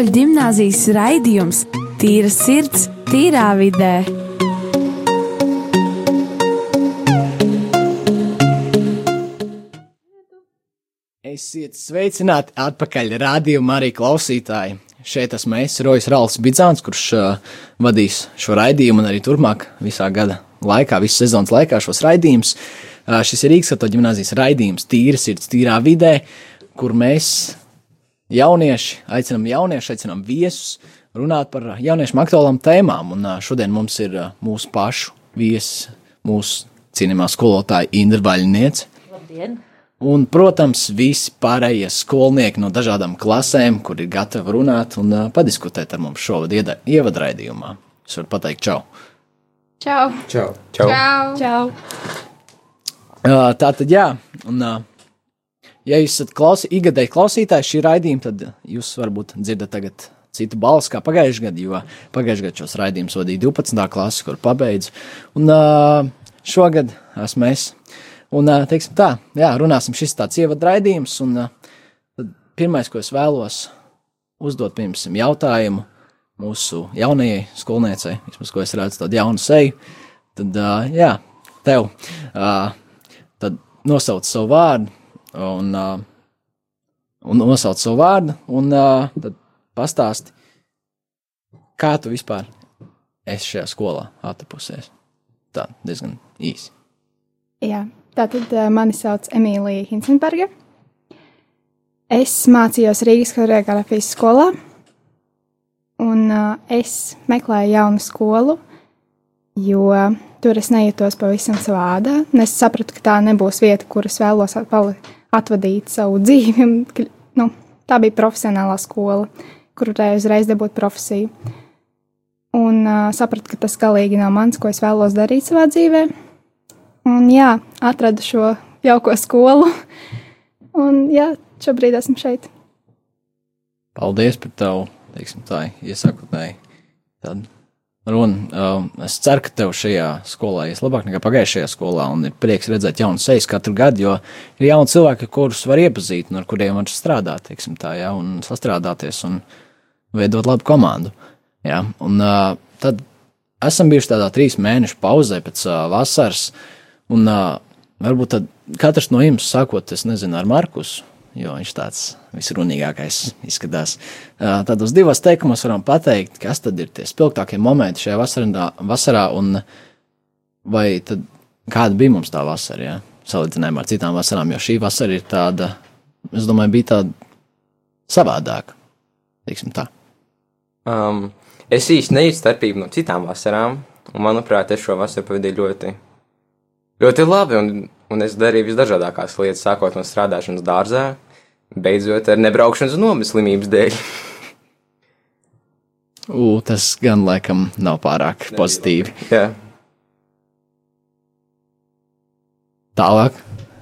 Katoļu gimnāzijas raidījums Tīra sirds, tīrā vidē. Esiet sveicināti atpakaļ rādījumā arī klausītāji. Šeit esmu es, Rojas Rāls Bidzāns, kurš uh, vadīs šo raidījumu un arī turpmāk visā gada laikā, visas sezonas laikā šos raidījumus. Uh, šis ir Rīgas katoļu ģimnāzijas raidījums Tīra sirds, tīrā vidē, kur mēs jaunieši, aicinām jaunieši, aicinām viesus runāt par jauniešiem aktuālām tēmām. Un šodien mums ir mūsu pašu viesis, mūsu cienījumā skolotāja Indra Vaļniece. Labdien! Un, protams, visi pārējie skolnieki no dažādām klasēm, kur ir gatavi runāt un uh, padiskutēt ar mums šovakar ievadraidījumā. Es varu pateikt, čau! Čau! Čau! Čau! Čau! Uh, tā tad, jā, un, uh, ja jūs esat klausi, ikgadēji klausītāji šī raidījuma, tad jūs varbūt dzirdat tagad citu balsi kā pagājušajā gadā, jo pagājušajā gadā šos raidījumus vadīja 12. klase, kur pabeidzu. Un šogad esmu es. Un, teiksim tā, jā, runāsim šis tāds ievadu raidījums, un pirmais, ko es vēlos uzdot, pirmsim jautājumu mūsu jaunajai skolniecei, vismaz, ko es redzu tādu jaunu seju, tad, jā, tev, tad nosauc savu vārdu, un, uh, un nosauc savu vārdu, un uh, tad pastāsti, kā tu vispār esi šajā skolā atrapusies. Tā diezgan īsi. Jā, tātad uh, mani sauc Emīlija Hinsenberga. Es mācījos Rīgas choreogrāfijas skolā, un uh, es meklēju jaunu skolu, jo tur es nejūtos pavisam savādā. Es sapratu, ka tā nebūs vieta, kur es vēlos atpali- atvadīt savu dzīvi. un, Nu, tā bija profesionālā skola, kur varēju uzreiz dabūt profesiju. Un uh, sapratu, ka tas galīgi nav mans, ko es vēlos darīt savā dzīvē. Un jā, atradu šo jauko skolu. Un jā, šobrīd esmu šeit. Paldies par tavu, teiksim, tā iesākotnēji tādu runu. Um, es ceru, ka tev šajā skolā ies labāk nekā pagājušajā skolā, un ir prieks redzēt jaunu sejas katru gadu, jo ir jauni cilvēki, kurus var iepazīt un ar kuriem var strādāt, teiksim tā, jā, un sastrādāties un veidot labu komandu. Jā, un uh, tad esam bijuši tādā trīs mēnešu pauzē pēc uh, vasaras, un uh, varbūt tad katrs no jums sākot, es nezinu, ar Markusu, jo viņš tāds visrunīgākais izskatās. Tādos divos teikumos varam pateikt, kas tad ir tie spilgtākie momenti šajā vasarā, vasarā un vai tad kāda bija mums tā vasara, ja? salīdzinājumā ar citām vasarām, jo šī vasara ir tāda, es domāju, bija tāda savādāka, teiksim tā. Um, es īsti nejūtu starpību no citām vasarām, un manuprāt, es šo vasaru pavadīju ļoti, ļoti labi. Un, un es darīju visdažādākās lietas, sākot no strādāšanas dārzā, beidzot ar nebraukšanas nomas slimības dēļ. U, tas gan laikam nav pārāk pozitīvi. Jā, Tālāk,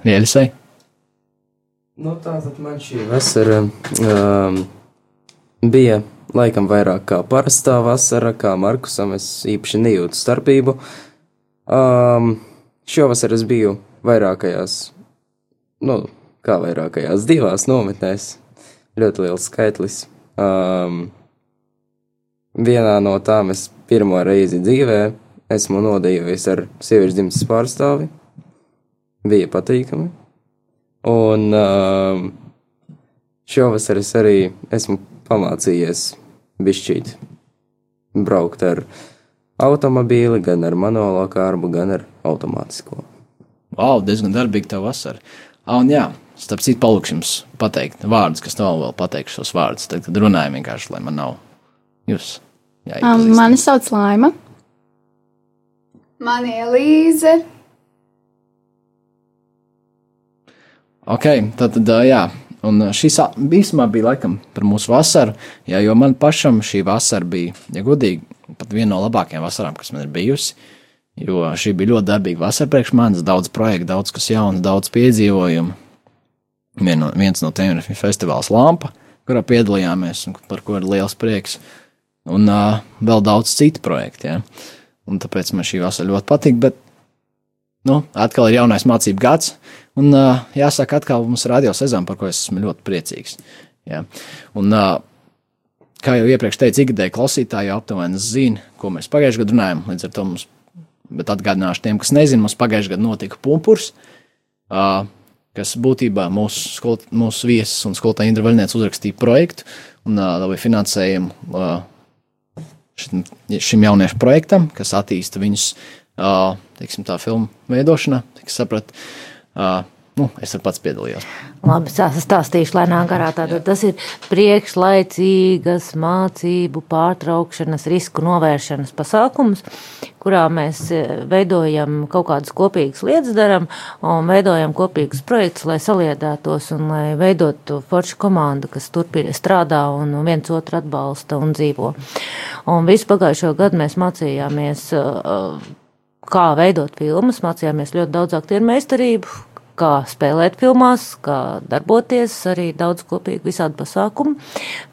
Rielisai. Nu, tātad man šī vasara um, bija laikam vairāk kā parastā vasara, kā Markusam. Es īpaši nejūtu starpību. Um, šovasar es biju vairākajās, nu, kā vairākajās divās nometnēs. Ļoti liels skaitlis. Um, vienā no tām es pirmo reizi dzīvē esmu nodējies ar sieviešu dzimtes pārstāvi. Bija patīkami. Un um, šovasar es arī esmu pamācījies bišķīt braukt ar automobīli, gan ar manuālo kārbu, gan ar automātisko. Wow, diezgan darbīga tā vasara. Ah, un jā, starp citu, palūkšu jums pateikt vārdus, kas nav vēl pateikšu šos vārdus. Tad, kad runājam vienkārši, lai man nav jūs. Jā, Um, mani sauc Laima. Mani Elīze. Ok, tad, tad jā. Un ā, šis īsumā bija laikam par mūsu vasaru, jā, jo man pašam šī vasara bija, ja godīgi, pat viena no labākajām vasarām, kas man ir bijusi. Jo šī bija ļoti darbīga vasara priekš manis, daudz projektu, daudz kas jauns, daudz piedzīvojumu. Vien no, viens no tiem ir festivāls Lampa, kurā piedalījāmies un par ko ir liels prieks. Un uh, vēl daudz citu projektu. Ja? Un tāpēc man šī vasara ļoti patīk. Bet nu, atkal ir jaunais mācību gads, un uh, jāsaka, atkal mums ir radio sezona, par ko es esmu ļoti priecīgs. Ja? Un, uh, kā jau iepriekš teicu, ikgadēji klausītāji aptuveni zina, ko mēs pagājušajā gadā runājām. Līdz ar to mums, bet atgādināšu tiem, kas nezina, mums pagājušajā gadā notika pumpurs, uh, kas būtībā mūsu, skol, mūsu viesis un skolotāja Indra Vaļniec uzrakstīja projektu un dabūja finansējumu uh, šim, šim jauniešu projektam, kas attīsta viņus, teiksim, tā filmu veidošanā, cik sapratu. Nu, es ar pats piedalījos. Labi, stāstīšu lēnā garā. Tātad tas ir priekšlaicīgas mācību pārtraukšanas, risku novēršanas pasākums, kurā mēs e, veidojam kaut kādas kopīgas lietas, daram un veidojam kopīgus projektus, lai saliedētos un lai veidotu foršu komandu, kas turpina strādā un viens otru atbalsta un dzīvo. Un visu pagājušo gadu mēs mācījāmies e, kā veidot filmas, mācījāmies ļoti daudz aktieru meistarību, kā spēlēt filmās, kā darboties, arī daudz kopīgi visādi pasākumu.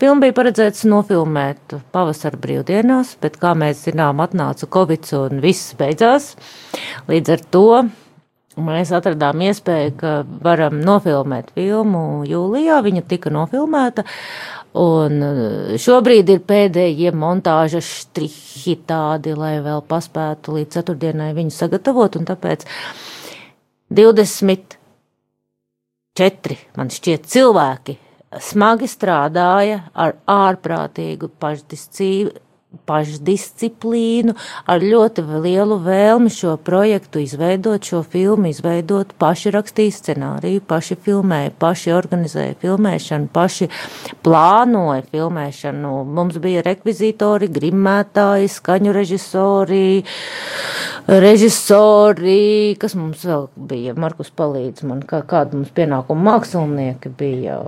Filma bija paredzēts nofilmēt pavasara brīvdienās, bet, kā mēs zinām, atnāca Covid un viss beidzās. Līdz ar to mēs atradām iespēju, ka varam nofilmēt filmu jūlijā, viņa tika nofilmēta. Un šobrīd ir pēdējie montāžas strihi tādi, lai vēl paspētu līdz ceturtdienai viņu sagatavot, un tāpēc 24, man šķiet, cilvēki smagi strādāja ar ārprātīgu pašdisciplīnu pašdisciplīnu, ar ļoti lielu vēlmi šo projektu izveidot, šo filmu izveidot, paši rakstīja scenāriju, paši filmēja, paši organizēja filmēšanu, paši plānoja filmēšanu. Mums bija rekvizītori, grimētāji, skaņu režisori, režisori, kas mums vēl bija, Markus palīdz man, kā, kāda mums pienākuma mākslinieki bija.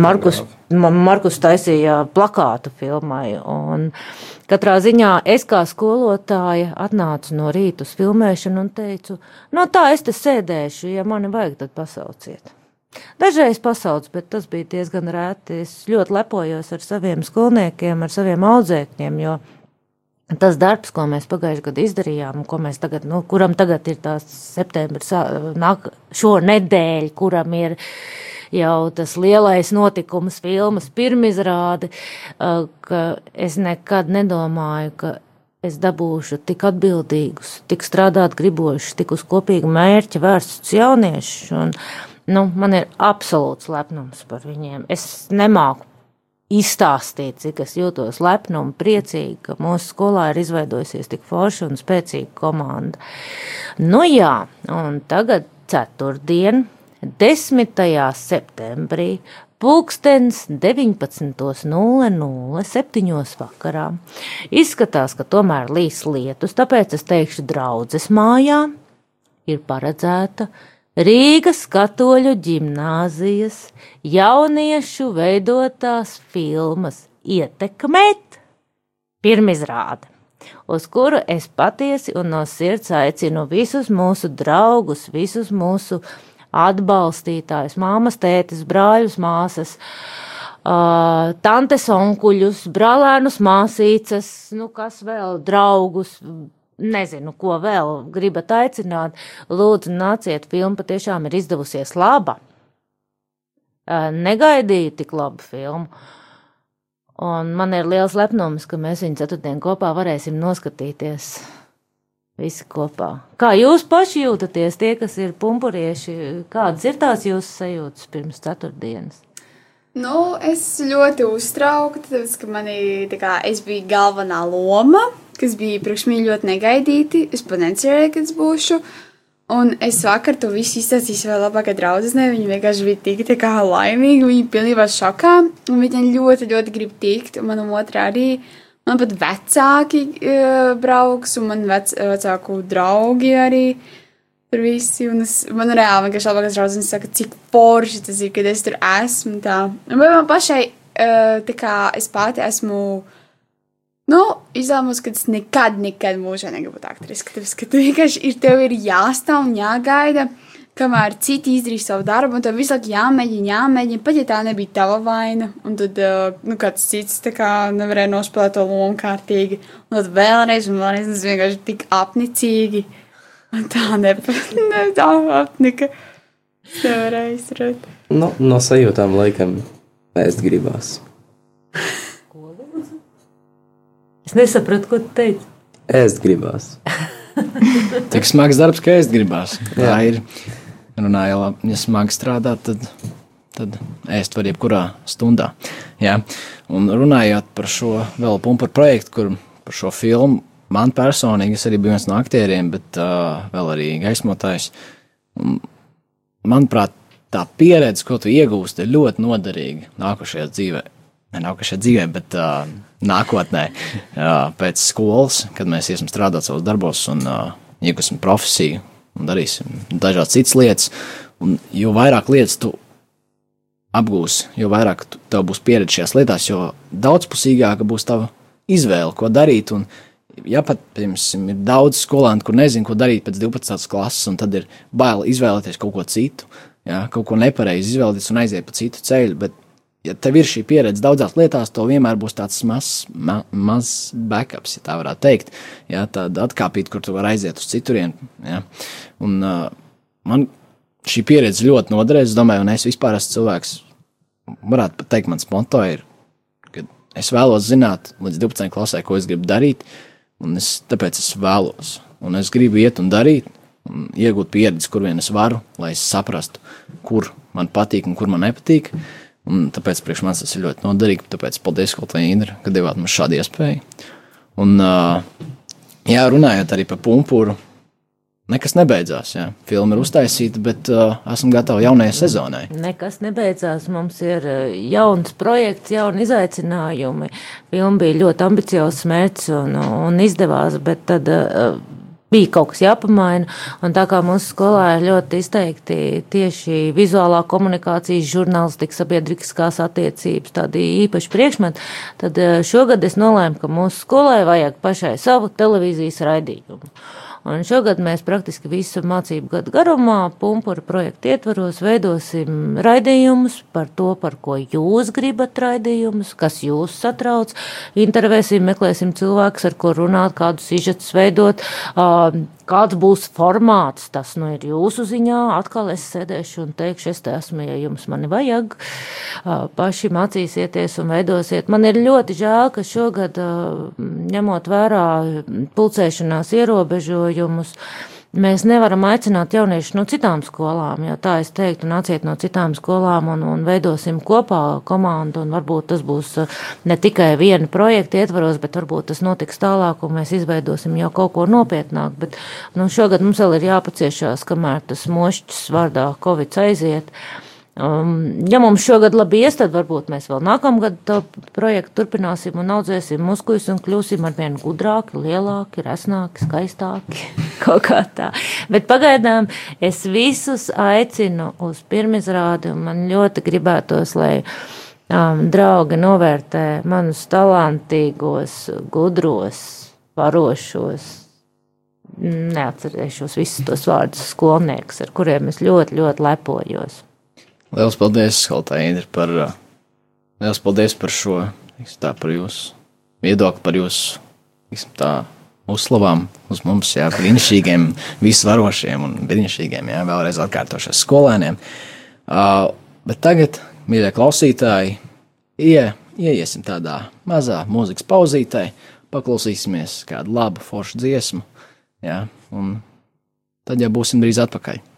Markus, Markus taisīja plakātu filmai, katrā ziņā es kā skolotāja atnācu no rīta uz filmēšanu un teicu, no tā es te sēdēšu, ja mani vajag, tad pasauciet. Dažreiz pasauc, bet tas bija diezgan rēti. Es ļoti lepojos ar saviem skolniekiem, ar saviem audzēkņiem, jo tas darbs, ko mēs pagājušajā gadā izdarījām, un mēs tagad, nu, kuram tagad ir tās septembris, nāk šo nedēļu, kuram ir jau tas lielais notikums, filmas pirmizrāde, ka es nekad nedomāju, ka es dabūšu tik atbildīgus, tik strādāt gribošus, tik uz kopīgu mērķi vērstus jauniešus. Un, nu, man ir absolūts lepnums par viņiem. Es nemāku izstāstīt, cik es jūtos lepni un priecīgi, ka mūsu skolā ir izveidojusies tik forša un spēcīga komanda. Nu jā, un tagad ceturtdien, 10. septembrī, pulkstens 19.00, 7. vakarā. Izskatās, ka tomēr līs lietus, tāpēc es teikšu, draudzes mājā ir paredzēta Rīgas katoļu ģimnāzijas jauniešu veidotās filmas ietekmēt pirmizrāde uz kuru es patiesi un no sirds aicinu visus mūsu draugus, visus mūsu atbalstītājus, māmas, tētis, brāļus, māsas, uh, tantes, onkuļus, brālēnus, māsīcas, nu kas vēl, draugus. Nezinu, ko vēl gribat aicināt. Lūdzu, nāciet, filma patiešām ir izdevusies laba. Uh, negaidīju tik labu filmu. Un man ir liels lepnums, ka mēs viņu ceturtdien kopā varēsim noskatīties visi kopā. Kā jūs paši jūtaties, tie, kas ir pumpurieši, kādas ir tās jūsu sajūtas pirms ceturtdienas? Nu, es ļoti uztraukta, tāpēc, ka manī, tā kā, es biju galvenā loma, kas bija priekš mī ļoti negaidīti. Es pat necerēju, ka es būšu. Un es vakar to visu izstāstīju savai labākajai draudzenei. Viņa vienkārši bija tik tā kā laimīga, viņa pilnībā šokā. Un viņa ļoti, ļoti grib tikt. Un manam otrā arī Man pat vecāki uh, brauks, un man vec, vecāku draugi arī. Tur visi, un es, man reāli vienkārši labākais draugs saka, cik forši tas ir, kad es tur esmu. Tā. Un man pašai, uh, tā kā es pati esmu, nu, izlēmusi, ka es nekad, nekad mūžā negribu būt aktrise. Ka, ka tu vienkārši ir, tev ir jāstāv un jāgaida. Uh, kamēr citi izdarīja savu darbu, un tev visu laiku jāmēģina, jāmēģina, pat ja tā nebija tava vaina, un tad uh, nu, kāds cits kā, nevarēja nospēlēt to lomu kārtīgi, un tad vēlreiz, un vēlreiz tas vienkārši tik apnicīgi, un tā nepat, ne tā apnika. Es nevarēju izturēt. Nu, no sajūtām laikam ēst gribās. Es nesapratu, ko tu teici. Ēst gribās. Tik smags darbs, ka ēst gribās. Tā ir. Runāja, ja smagi strādā, tad, tad ēst var jebkurā stundā. Jā. Un runājot par šo vēl pumpuru projektu, kur par šo filmu, man personīgi, es arī biju viens no aktieriem, bet uh, vēl arī gaismotājs. Un, manuprāt, tā pieredze, ko tu iegūsti, ir ļoti noderīga nākošajā dzīvē. Ne nākošajā dzīvē, bet uh, nākotnē, uh, pēc skolas, kad mēs iesim strādāt savos darbos un uh, iegūsim profesiju un darīsim dažādas citas lietas. Un jo vairāk lietas tu apgūsi, jo vairāk tu, tev būs pieredze šajās lietās, jo daudzpusīgāka būs tava izvēle, ko darīt. Un, ja pat, piemēram, ir daudz skolēnu, kur nezinu, ko darīt pēc 12. klases, un tad ir bail izvēlēties kaut ko citu, ja, kaut ko nepareizi izvēlēties un aiziet pa citu ceļu. Bet, ja tev ir šī pieredze daudzās lietās, to vienmēr būs tāds mazs ma, maz backups, ja tā varētu teikt. Ja, tāda atkāpīta, kur tu vari aiziet uz citurienu. Ja. Un, uh, man šī pieredze ļoti noderēs, es domāju, un es vispār esmu cilvēks, varētu pat teikt, mans moto ir, ka es vēlos zināt līdz 12. klasē, ko es gribu darīt, un es, tāpēc es vēlos, un es gribu iet un darīt, un iegūt pieredzi, kur vien es varu, lai es saprastu, kur man patīk un kur man nepatīk. Un tāpēc priekš manis tas ir ļoti noderīgi. Tāpēc paldies, Koltē, Indra, ka devāt mums šādu iespēju. Un, jā, runājot arī par pumpuru, nekas nebeidzās. Jā. Filma ir uztaisīta, bet uh, esam gatavi jaunajai sezonai. Nekas nebeidzās. Mums ir jauns projekts, jauni izaicinājumi. Filma bija ļoti ambiciozs mērķis un, un izdevās, bet tad. Uh, bija kaut kas jāpamaina. Un tā kā mūsu skolā ir ļoti izteikti tieši vizuālā komunikācijas, žurnālistika, sabiedriskās attiecības, tādi īpaši priekšmeti, tad eh, šogad es nolēmu, ka mūsu skolai vajag pašai savu televīzijas raidījumu. Un šogad mēs praktiski visu mācību gadu garumā, pumpura projekta ietvaros, veidosim raidījumus par to, par ko jūs gribat raidījumus, kas jūs satrauc. Intervēsim, meklēsim cilvēkus, ar ko runāt, kādus izžetus veidot. Kāds būs formāts, tas nu ir jūsu ziņā. Atkal es sēdēšu un teikšu, es te esmu, ja jums mani vajag. Paši mācīsieties un veidosiet. Man ir ļoti žēl, ka šogad, ņemot vērā pulcēšanās ierobežojumus, mēs nevaram aicināt jauniešus no citām skolām, jo tā es teiktu, nāciet no citām skolām un, un veidosim kopā komandu, un varbūt tas būs ne tikai viena projekta ietvaros, bet varbūt tas notiks tālāk, un mēs izveidosim jau kaut ko nopietnāk, bet nu, šogad mums vēl ir jāpaciešās, kamēr tas mošķis vārdā Covid aiziet. Um, ja mums šogad labi ies, tad varbūt mēs vēl nākamgad to projektu turpināsim un audzēsim muskuļus un kļūsim ar vien gudrāki, lielāki, resnāki, skaistāki. Kaut kā tā. Bet pagaidām es visus aicinu uz pirmizrādi un man ļoti gribētos, lai um, draugi novērtē manus talantīgos, gudros, varošos, neatcerēšos visus tos vārdus skolniekus, ar kuriem es ļoti, ļoti lepojos. Lielas paldies, Haltaini, par, liels paldies par šo, tā, par jūsu viedokli, par jūsu, tā, uzslavām uz mums, jā, brīnišķīgiem, visvarošiem un brīnišķīgiem, jā, vēlreiz atkārtošos skolēniem. Uh, bet tagad, mīļie klausītāji, ie, ieiesim tādā mazā mūzikas pauzītē, paklausīsimies kādu labu foršu dziesmu, jā, un tad jau būsim drīz atpakaļ.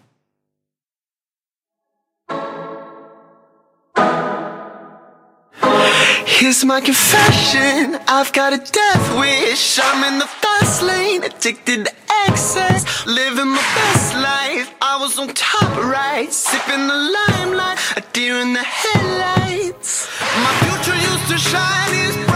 Here's my confession. I've got a death wish. I'm in the fast lane, addicted to excess. Living my best life. I was on top right, sipping the limelight, a deer in the headlights. My future used to shine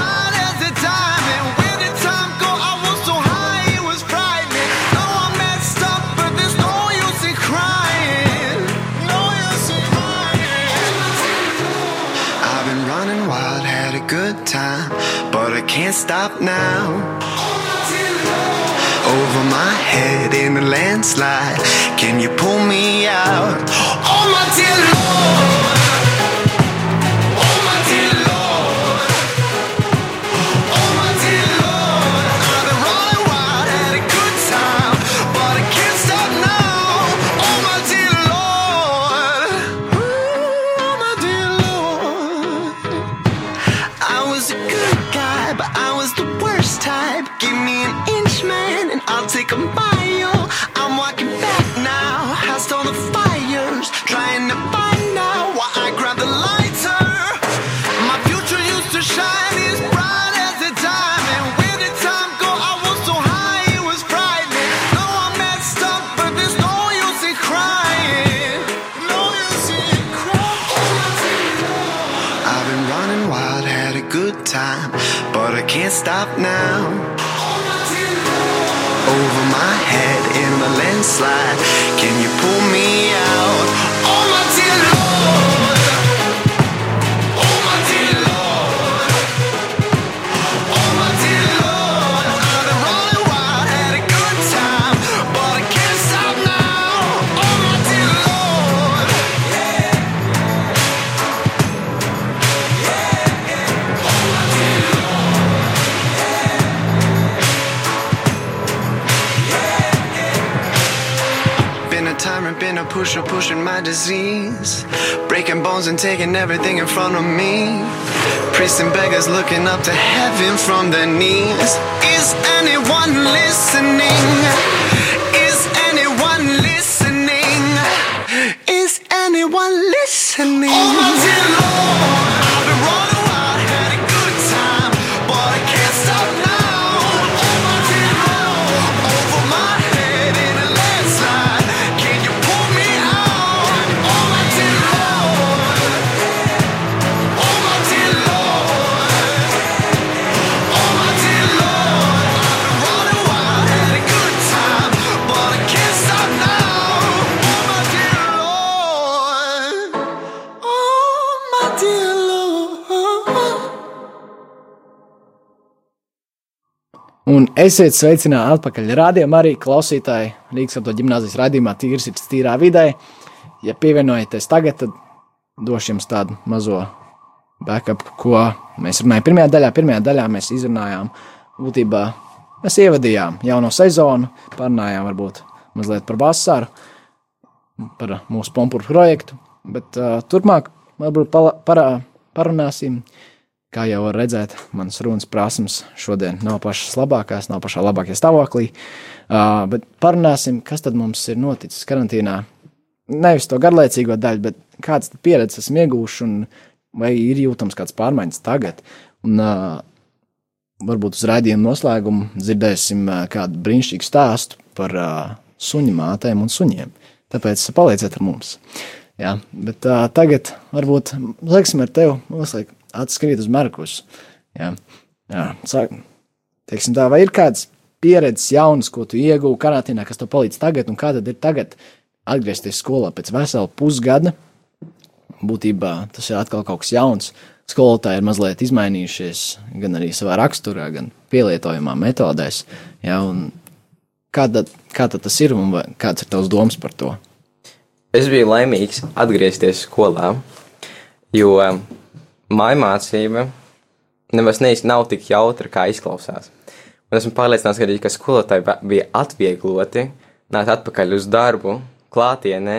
can't stop now. Over my head in a landslide, can you pull me out? Oh my dear Lord, And taking everything in front of me. Priests and beggars looking up to heaven from their knees. Is anyone listening? Esiet sveicināti atpakaļ rādījumā, arī klausītāji Rīgas apgabala gimnāzijas raidījumā Tīrs ir tīrā vidē. Ja pievienojaties tagad, tad došu jums tādu mazo backup, ko mēs runājam. Pirmajā daļā, pirmajā daļā mēs izrunājām, būtībā mēs ievadījām jauno sezonu, parunājām varbūt mazliet par vasaru, par mūsu pompuru projektu, bet uh, turpmāk varbūt pala, parā, parunāsim Kā jau var redzēt, manas runas prasmes šodien nav pašas labākās, nav pašā labākajā stāvoklī. Uh, bet parunāsim, kas tad mums ir noticis karantīnā. Nevis to garlaicīgo daļu, bet kādas pieredzes esmu iegūšas, un vai ir jūtams kāds pārmaiņas tagad. Un, uh, varbūt uz raidījuma noslēgumu dzirdēsim kādu brīnišķīgu stāstu par uh, suņu mātēm un suņiem. Tāpēc palieciet ar mums. Jā, bet uh, tagad varbūt liksim ar tevi noslēgt atskrīt uz Markus. Jā, jā sāk, teiksim tā, vai ir kāds pieredzes jauns, ko tu ieguvi karantīnā, kas tev palīdz tagad, un kā tad ir tagad atgriezties skolā pēc vesela pusgada? Būtībā tas ir atkal kaut kas jauns. Skolotāji ir mazliet izmainījušies gan arī savā raksturā, gan pielietojumā metodēs. Un kā, tad, kā tad tas ir un vai, kāds ir tavs domas par to? Es biju laimīgs atgriezties skolā, jo mājmācība nemaz neizsaka nav tik jautra, kā izklausās. Un esmu pārliecināts, ka arī ka skolotāji bija atviegloti nākt atpakaļ uz darbu klātienē,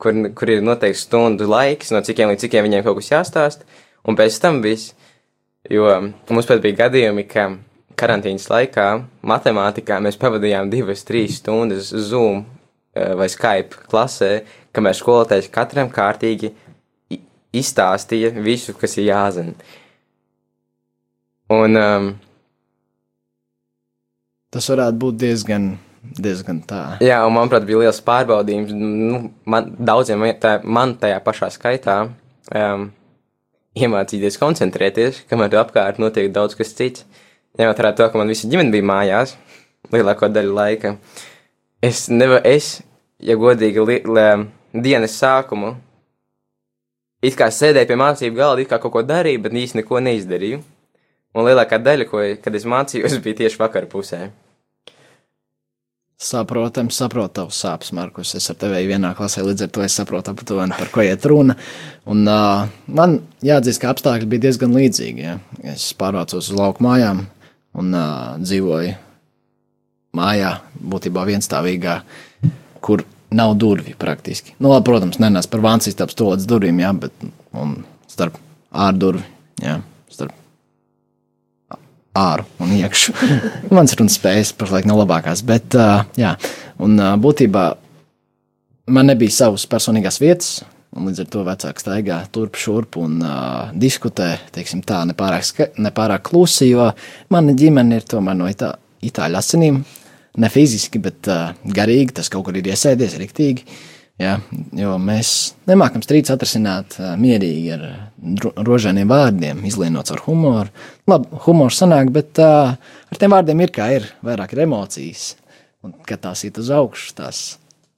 kur, kur ir noteikts stundu laiks, no cikiem līdz cikiem viņiem kaut kas jāstāst, un pēc tam viss. Jo mums pat bija gadījumi, ka karantīnas laikā matemātikā mēs pavadījām divas, trīs stundas Zoom eh, vai Skype klasē, kamēr skolotājs katram kārtīgi izstāstīja visu, kas ir jāzina. Un um, Tas varētu būt diezgan, diezgan tā. Jā, un manuprāt, bija liels pārbaudījums. Nu, man, daudziem tā, man tajā pašā skaitā um, iemācīties koncentrēties, kamēr apkārt notiek daudz kas cits. Ņemot vērā to, ka man visa ģimene bija mājās lielāko daļu laika. Es nevaru, es, ja godīgi, li, li, dienas sākumu it kā sēdēju pie mācību galda, it kā kaut ko darīju, bet īsti neko neizdarīju. Un lielākā daļa, ko, kad es mācījos, bija tieši vakar pusē. Saprotams, saprotu tavus sāpes, Markus. Es ar tevi vienā klasē, līdz ar to es saprotu aptuveni, par ko iet runa. Un, uh, man jāatzīst, ka apstākļi bija diezgan līdzīgi. Ja. Es pārvācos uz lauku mājām un uh, dzīvoju mājā, būtībā vienstāvīgā, kur nav durvju praktiski. Nu, labi, protams, nenāc par to līdz durvīm, jā, bet un starp ārdurvi, jā, starp āru un iekšu. Mans runas spējas pašlaik nav labākās, bet uh, jā, un uh, būtībā man nebija savas personīgās vietas. Un līdz ar to vecāks staigā turp šurp un uh, diskutē, teiksim, tā nepārāk, nepārāk klusi, jo mana ģimene ir tomēr no itā, itāļu asinīm. Ne fiziski, bet uh, garīgi tas kaut kur ir iesēdies riktīgi. Ja, jo mēs nemākam strīdus atrisināt uh, mierīgi ar rožainiem vārdiem, izlienot ar humoru. Labi, humors sanāk, bet uh, ar tiem vārdiem ir kā ir, vairāk ir emocijas. Un, kad tās iet uz augšu, tās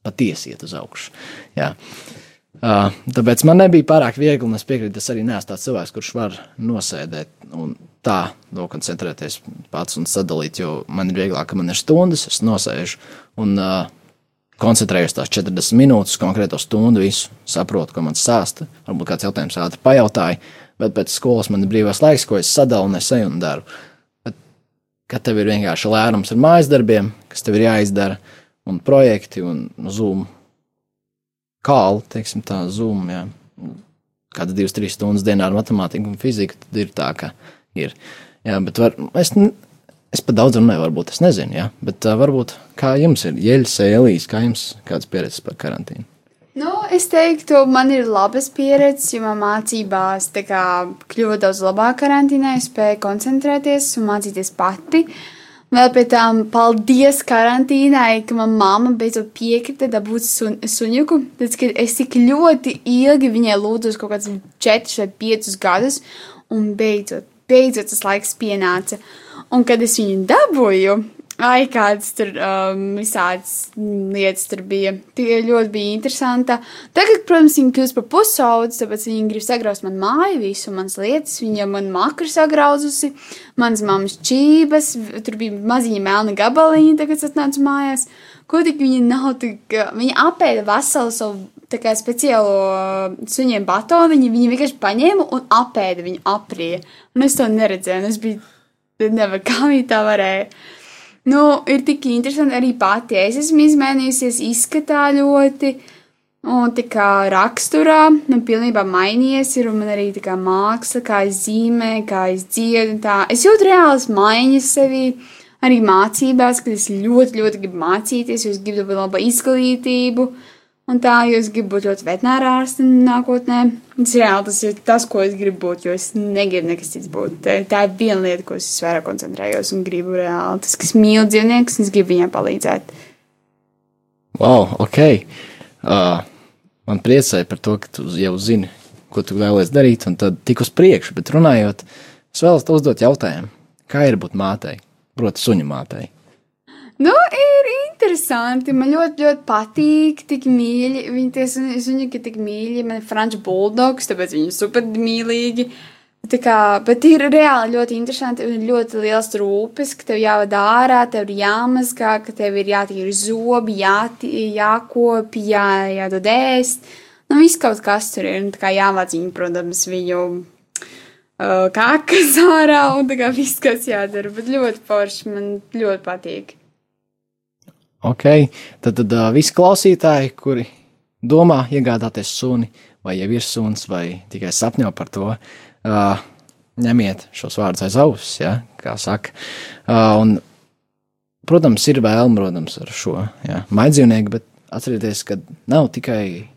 patiesi iet uz augšu. Jā. Uh, tāpēc man nebija pārāk viegli, un es piekrītu, es arī neesmu tāds cilvēks, kurš var nosēdēt un tā nokoncentrēties pats un sadalīt, jo man ir vieglāk, ka man ir stundas, es nosēžu un uh, koncentrējos tās 40 minūtes, konkrēto stundu, visu saprotu, ko man stāsta. Varbūt kāds jautājums ātri pajautāja, bet pēc skolas man ir brīvais laiks, ko es sadalu un es eju un daru. Bet, kad tev ir vienkārši lērums ar mājas darbiem, kas tev ir jāizdara, un projekti un zūmu kālu, teiksim, tā zūmu. Jā. Kāda divas, trīs stundas dienā ar matemātiku un fiziku, tad ir tā, ka ir. Jā, bet var, es, es pat daudz runāju, varbūt es nezinu, jā, bet uh, varbūt kā jums ir, Jeļs, Elīs, kā jums kādas pieredzes par karantīnu? Nu, es teiktu, man ir labas pieredzes, jo man mācībās kā, kļuva daudz labāk karantīnā, es spēju koncentrēties un mācīties pati. Uh, Vēl pie tām paldies karantīnai, ka manā mamma beidzot piekrita dabūt sun, suņuku. Tad, kad es tik ļoti ilgi viņai lūdzu, kaut kādus 4 vai 5 gadus, un beidzot, beidzot tas laiks pienāca. Un kad es viņu dabūju, Ai, kādas tur um, visādas lietas tur bija. Tie ļoti bija interesanti. Tagad, protams, viņi kļūst par pusaudzi, tāpēc viņi grib sagraust man māju, visu manas lietas. Viņa man makru sagrauzusi, manas mammas čības, tur bija maziņa melna gabaliņa, tagad es atnācu mājās. Ko tik viņa nav, tik, viņa apēda veselu savu tā kā speciālo suņiem batoniņu, viņa vienkārši paņēma un apēda viņu aprija. Un es to neredzēju, un es biju, nevar, kā viņa tā varēja. Nu, ir tik interesanti arī pati. Es esmu izmainījusies izskatā ļoti, un tā kā raksturā, nu, pilnībā mainījies ir, man arī tā kā māksla, kā es zīmēju, kā es dziedu, tā. Es jūtu reālas maiņas sevī, arī mācībās, kad es ļoti, ļoti gribu mācīties, jo es gribu labu izglītību. Uh, Un tā, jo es gribu būt ļoti veterinārā ārste nākotnē. Tas, reāli, tas ir tas, ko es gribu būt, jo es negribu nekas cits būt. Tā, tā ir viena lieta, ko es vairāk koncentrējos un gribu reāli. Tas, kas mīl dzīvniekus, es gribu viņiem palīdzēt. Wow, ok. Uh, man priecāja par to, ka tu jau zini, ko tu vēlēsies darīt, un tad tik uz priekšu. Bet runājot, es vēlos uzdot jautājumu, kā ir būt mātei, proti, suņu mātei. Nu, ir interesanti. Man ļoti, ļoti patīk, tik mīļi. Viņi tie suņi, ka tik mīļi. Man ir franču buldogs, tāpēc viņi ir super mīlīgi. Tā kā, bet ir reāli ļoti interesanti un ļoti liels rūpes, ka tev jāvada ārā, tev ir jāmazgā, ka tev ir jātīra zobi, jātī, jākopi, jā, jādod ēst. Nu, viss kaut kas tur ir, un tā kā jāvāc viņu, protams, viņu uh, kākas ārā, un tā kā viss, kas jādara, bet ļoti forši, man ļoti patīk. Ok, tad, tad uh, visi klausītāji, kuri domā iegādāties suni, vai jau ir suns, vai tikai sapņo par to, uh, ņemiet šos vārdus aiz auss, ja, kā saka. Uh, un, protams, ir vēlme, protams, ar šo ja, maidzīvnieku, bet atcerieties, ka nav tikai,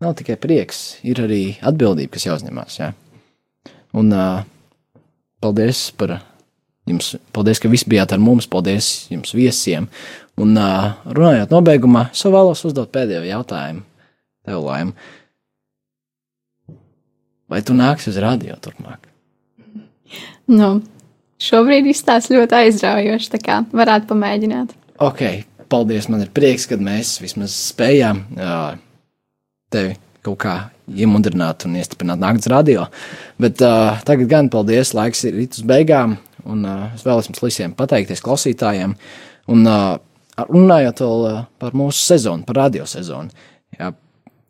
nav tikai prieks, ir arī atbildība, kas jāuzņemās. Ja. Un uh, paldies par jums, paldies, ka visi bijāt ar mums, paldies jums viesiem. Un uh, runājot nobeigumā, es vēlos uzdot pēdējo jautājumu tev, Laim. Vai tu nāksi uz radio turpmāk? Nu, šobrīd izstāsta ļoti aizraujoši, tā kā varētu pamēģināt. Ok, paldies. Man ir prieks, ka mēs vismaz spējām uh, tevi kaut kā iemudrināt un iestiprināt naktas radio. Bet uh, tagad gan paldies, laiks ir rīt uz beigām, un uh, es vēlos jums visiem pateikties klausītājiem. Un, uh, runājot vēl eh, par mūsu sezonu, par radio sezonu. Jā,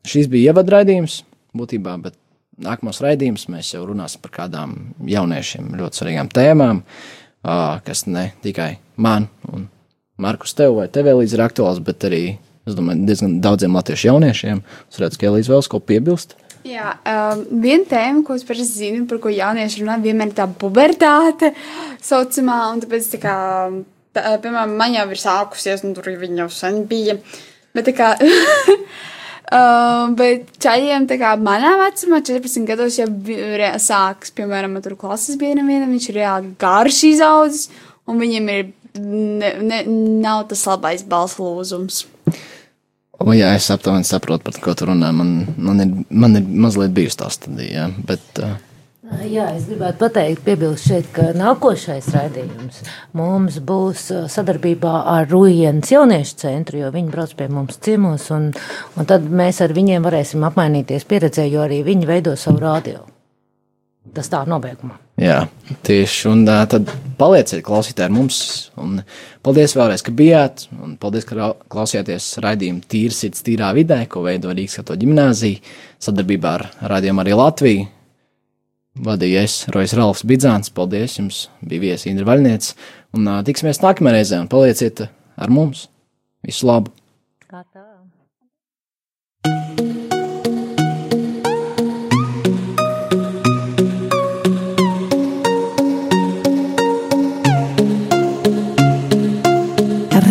šīs bija ievadraidījums būtībā, bet nākamos raidījumus mēs jau runāsim par kādām jauniešiem ļoti svarīgām tēmām, kas ne tikai man un Markus tev vai tev līdz ir aktuāls, bet arī, es domāju, diezgan daudziem latviešu jauniešiem. Es redzu, ka Elīze vēl kaut ko piebilst. Jā, um, viena tēma, ko es parasti zinu, par ko jaunieši runā, vienmēr ir tā pubertāte saucamā, un tāpēc, tā kā, tā, piemēram, man jau ir sākusies, un tur viņa jau sen bija, bet tā kā, um, bet čaļiem, tā kā, manā vecumā, 14 gados jau sāks, piemēram, man tur klases biedram vienam, viņš ir reāli garš izaudzis, un viņiem ir, ne, ne, nav tas labais balss lūzums. O, jā, es aptuveni saprotu, par ko tu runā. Man, man, ir, man ir mazliet bijusi tā stadija, bet uh, Jā, es gribētu pateikt, piebilst šeit, ka nākošais raidījums mums būs sadarbībā ar Rujienas jauniešu centru, jo viņi brauc pie mums ciemos, un, un tad mēs ar viņiem varēsim apmainīties pieredzē, jo arī viņi veido savu radio. Tas tā nobeigumā. Jā, tieši. Un uh, tad palieciet klausītāji ar mums. Un paldies vēlreiz, ka bijāt. Un paldies, ka klausījāties raidījumu Tīra sirds, tīrā vidē, ko veido Rīgas Katoļu ģimnāzija sadarbībā ar Rādījumu arī Latviju. Vadīja es, Rojas Ralfs Bidzāns. Paldies jums, bija viesi Indra Vaļniec. Un uh, tiksimies nākamajā reizē un palieciet ar mums. Visu labu!